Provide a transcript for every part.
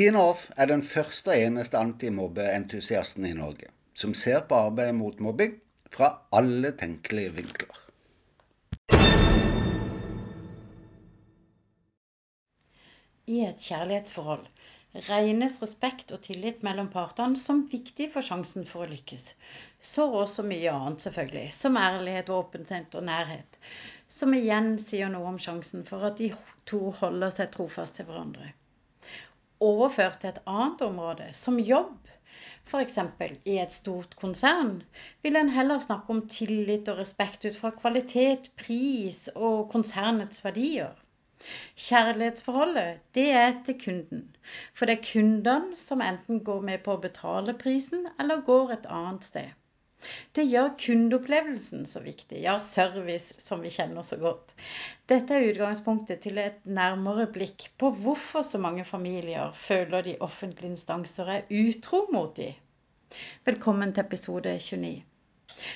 Tina Off er den første og eneste antimobbeentusiasten i Norge som ser på arbeidet mot mobbing fra alle tenkelige vinkler. I et kjærlighetsforhold regnes respekt og tillit mellom partene som viktig for sjansen for å lykkes. Så også mye annet, selvfølgelig, som ærlighet, åpenhet og nærhet. Som igjen sier noe om sjansen for at de to holder seg trofast til hverandre. Overført til et annet område, som jobb, f.eks. i et stort konsern, vil en heller snakke om tillit og respekt ut fra kvalitet, pris og konsernets verdier. Kjærlighetsforholdet, det er til kunden. For det er kundene som enten går med på å betale prisen, eller går et annet sted. Det gjør kundeopplevelsen så viktig, ja, service, som vi kjenner så godt. Dette er utgangspunktet til et nærmere blikk på hvorfor så mange familier føler de offentlige instanser er utro mot dem. Velkommen til episode 29.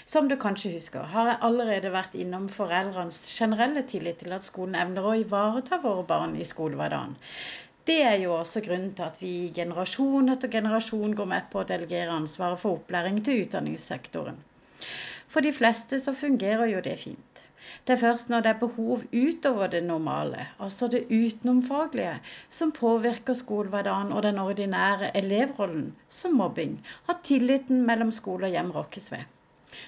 Som du kanskje husker, har jeg allerede vært innom foreldrenes generelle tillit til at skolen evner å ivareta våre barn i skolehverdagen. Det er jo også grunnen til at vi i generasjon etter generasjon går med på å delegere ansvaret for opplæring til utdanningssektoren. For de fleste så fungerer jo det fint. Det er først når det er behov utover det normale, altså det utenomfaglige, som påvirker skolehverdagen og den ordinære elevrollen, som mobbing, at tilliten mellom skole og hjem rokkes ved.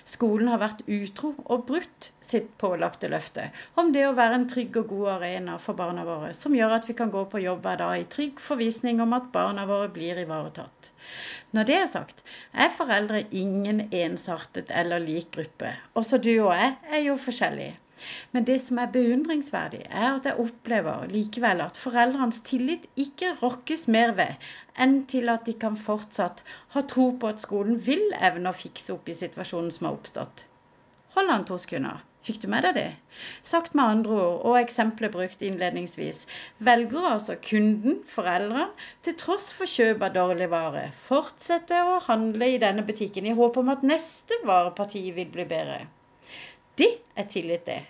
Skolen har vært utro og brutt sitt pålagte løfte om det å være en trygg og god arena for barna våre, som gjør at vi kan gå på jobb hver dag i trygg forvisning om at barna våre blir ivaretatt. Når det er sagt, er foreldre ingen ensartet eller lik gruppe. Også du og jeg er jo forskjellige. Men det som er beundringsverdig, er at jeg opplever likevel at foreldrenes tillit ikke rokkes mer ved enn til at de kan fortsatt ha tro på at skolen vil evne å fikse opp i situasjonen som har oppstått. Hold an to sekunder. Fikk du med deg det? Sagt med andre ord, og eksempelet brukt innledningsvis, velger altså kunden, foreldrene, til tross for kjøp av dårligvare, fortsette å handle i denne butikken i håp om at neste vareparti vil bli bedre. Det er tillit, det.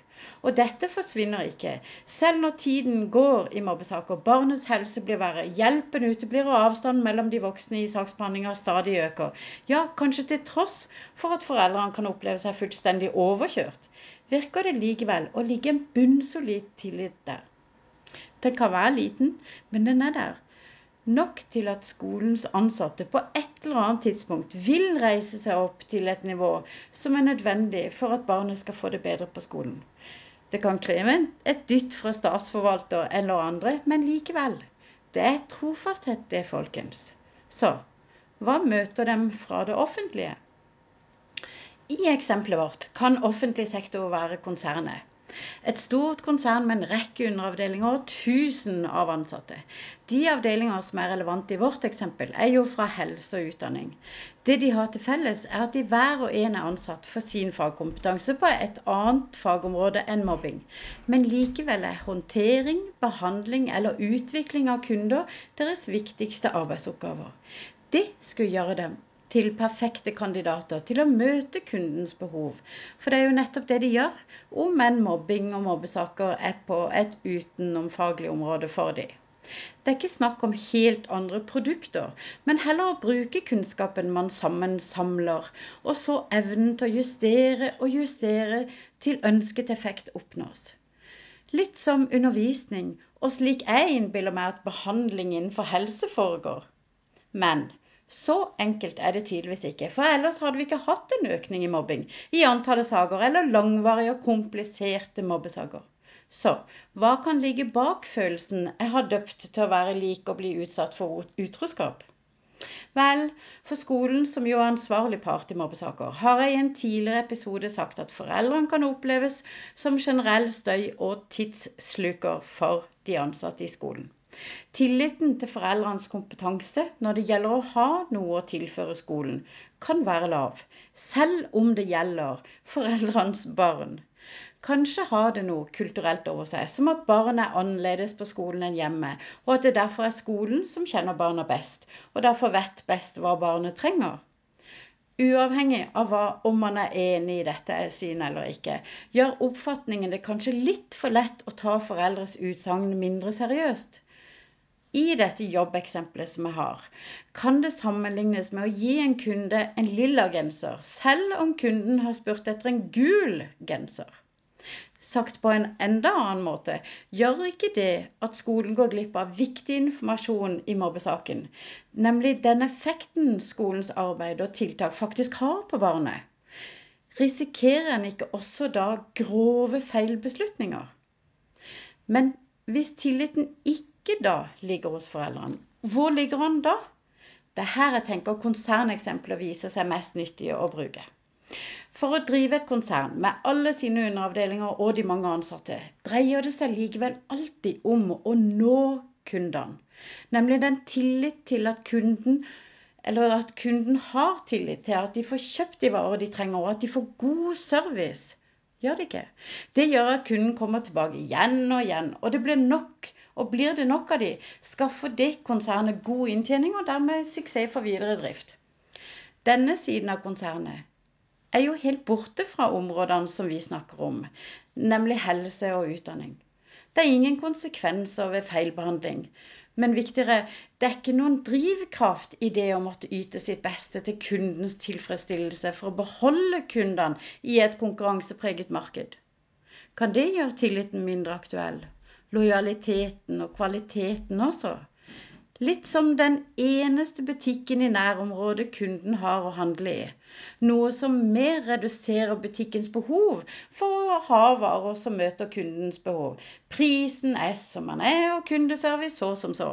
Og dette forsvinner ikke. Selv når tiden går i mobbesaker, barnets helse blir verre, hjelpen uteblir og avstanden mellom de voksne i saksbehandlinga stadig øker. Ja, kanskje til tross for at foreldrene kan oppleve seg fullstendig overkjørt, virker det likevel å ligge en bunnsolid tillit der. Den kan være liten, men den er der nok til at skolens ansatte på et eller annet tidspunkt vil reise seg opp til et nivå som er nødvendig for at barnet skal få det bedre på skolen. Det kan kreve et dytt fra statsforvalter eller andre, men likevel. Det er trofasthet, det, folkens. Så hva møter dem fra det offentlige? I eksempelet vårt kan offentlig sektor være konsernet. Et stort konsern med en rekke underavdelinger og tusen av ansatte. De avdelinger som er relevante i vårt eksempel, er jo fra helse og utdanning. Det de har til felles, er at de hver og en er ansatt for sin fagkompetanse på et annet fagområde enn mobbing. Men likevel er håndtering, behandling eller utvikling av kunder deres viktigste arbeidsoppgaver. Det skulle gjøre dem til perfekte kandidater til å møte kundens behov. For det er jo nettopp det de gjør, om enn mobbing og mobbesaker er på et utenomfaglig område for dem. Det er ikke snakk om helt andre produkter, men heller å bruke kunnskapen man sammen samler, og så evnen til å justere og justere til ønsket effekt oppnås. Litt som undervisning, og slik jeg innbiller meg at behandling innenfor helse foregår. Men så enkelt er det tydeligvis ikke, for ellers hadde vi ikke hatt en økning i mobbing i antallet saker eller langvarige og kompliserte mobbesaker. Så hva kan ligge bak følelsen jeg har døpt til å være lik og bli utsatt for utroskap? Vel, for skolen, som jo er ansvarlig part i mobbesaker, har jeg i en tidligere episode sagt at foreldrene kan oppleves som generell støy og tidssluker for de ansatte i skolen. Tilliten til foreldrenes kompetanse når det gjelder å ha noe å tilføre skolen, kan være lav, selv om det gjelder foreldrenes barn. Kanskje har det noe kulturelt over seg, som at barn er annerledes på skolen enn hjemme, og at det derfor er skolen som kjenner barna best, og derfor vet best hva barnet trenger. Uavhengig av hva, om man er enig i dette synet eller ikke, gjør oppfatningen det kanskje litt for lett å ta foreldres utsagn mindre seriøst. I dette jobbeksempelet som jeg har, kan det sammenlignes med å gi en kunde en lilla genser, selv om kunden har spurt etter en gul genser. Sagt på en enda annen måte gjør ikke det at skolen går glipp av viktig informasjon i mobbesaken, nemlig den effekten skolens arbeid og tiltak faktisk har på barnet. Risikerer en ikke også da grove feilbeslutninger? Men hvis tilliten ikke da ligger hos foreldrene, hvor ligger den da? Det er her jeg tenker konserneksempler viser seg mest nyttige å bruke. For å drive et konsern med alle sine underavdelinger og de mange ansatte, dreier det seg likevel alltid om å nå kundene. Nemlig den tillit til at kunden eller at kunden har tillit til at de får kjøpt de varer de trenger, og at de får god service. Gjør det ikke? Det gjør at kunden kommer tilbake igjen og igjen, og det blir nok. Og blir det nok av de, skaffer det konsernet god inntjening og dermed suksess for videre drift. Denne siden av konsernet er jo helt borte fra områdene som vi snakker om, nemlig helse og utdanning. Det er ingen konsekvenser ved feilbehandling. Men viktigere, det er ikke noen drivkraft i det å måtte yte sitt beste til kundens tilfredsstillelse for å beholde kundene i et konkurransepreget marked. Kan det gjøre tilliten mindre aktuell? Lojaliteten og kvaliteten også? Litt som den eneste butikken i nærområdet kunden har å handle i. Noe som mer reduserer butikkens behov for å ha varer som møter kundens behov. Prisen er som den er, og kundeservice så som så.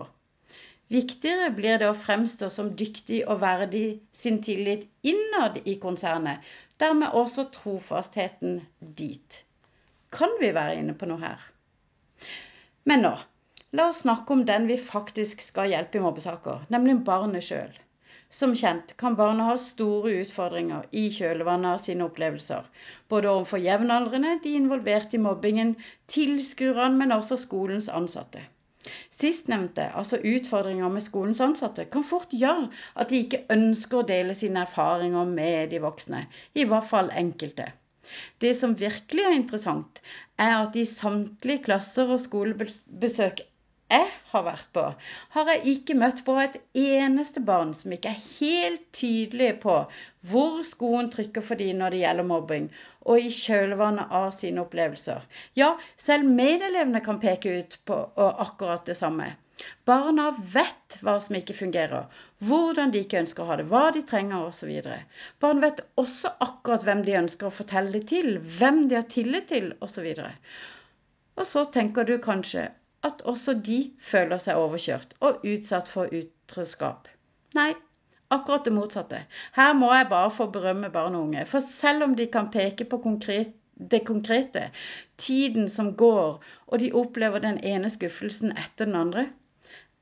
Viktigere blir det å fremstå som dyktig og verdig sin tillit innad i konsernet. Dermed også trofastheten dit. Kan vi være inne på noe her? Men nå La oss snakke om den vi faktisk skal hjelpe i mobbesaker, nemlig barnet sjøl. Som kjent kan barna ha store utfordringer i kjølvannet av sine opplevelser. Både overfor jevnaldrende, de involverte i mobbingen, tilskuerne, men også skolens ansatte. Sistnevnte, altså utfordringer med skolens ansatte, kan fort gjøre at de ikke ønsker å dele sine erfaringer med de voksne. I hvert fall enkelte. Det som virkelig er interessant, er at i samtlige klasser og skolebesøk jeg har vært på, har jeg ikke møtt på et eneste barn som ikke er helt tydelig på hvor skoen trykker for dem når det gjelder mobbing, og i kjølvannet av sine opplevelser. Ja, selv medelevene kan peke ut på akkurat det samme. Barna vet hva som ikke fungerer, hvordan de ikke ønsker å ha det, hva de trenger osv. Barn vet også akkurat hvem de ønsker å fortelle det til, hvem de har tillit til osv. Og så tenker du kanskje at også de føler seg overkjørt og utsatt for utroskap. Nei, akkurat det motsatte. Her må jeg bare få berømme barn og unge. For selv om de kan peke på konkret, det konkrete, tiden som går, og de opplever den ene skuffelsen etter den andre,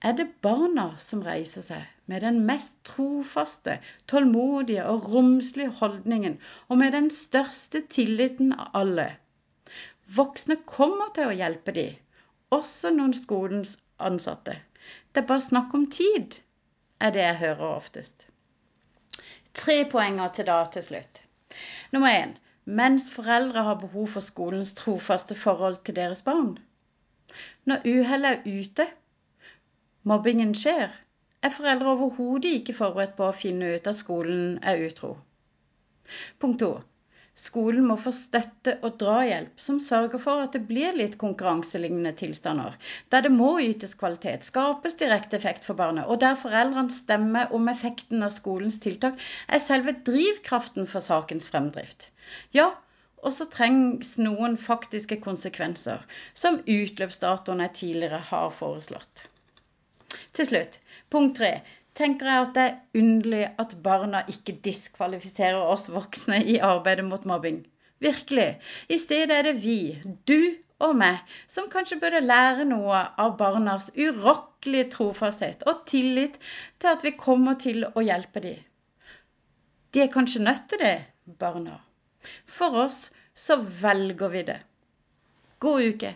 er det barna som reiser seg med den mest trofaste, tålmodige og romslige holdningen, og med den største tilliten av alle. Voksne kommer til å hjelpe dem, også noen skolens ansatte. Det er bare snakk om tid, er det jeg hører oftest. Tre poenger til da til slutt. Nummer én mens foreldre har behov for skolens trofaste forhold til deres barn. Når uhellet er ute, mobbingen skjer, er foreldre overhodet ikke forberedt på å finne ut at skolen er utro. Punkt to. Skolen må få støtte og drahjelp som sørger for at det blir litt konkurranselignende tilstander, der det må ytes kvalitet, skapes direkte effekt for barnet, og der foreldrenes stemme om effekten av skolens tiltak er selve drivkraften for sakens fremdrift. Ja, og så trengs noen faktiske konsekvenser, som utløpsdatoen tidligere har foreslått. Til slutt, punkt tre tenker jeg at det er underlig at barna ikke diskvalifiserer oss voksne i arbeidet mot mobbing. Virkelig. I stedet er det vi, du og meg, som kanskje burde lære noe av barnas urokkelige trofasthet og tillit til at vi kommer til å hjelpe dem. De er kanskje nødt til det, barna. For oss så velger vi det. God uke.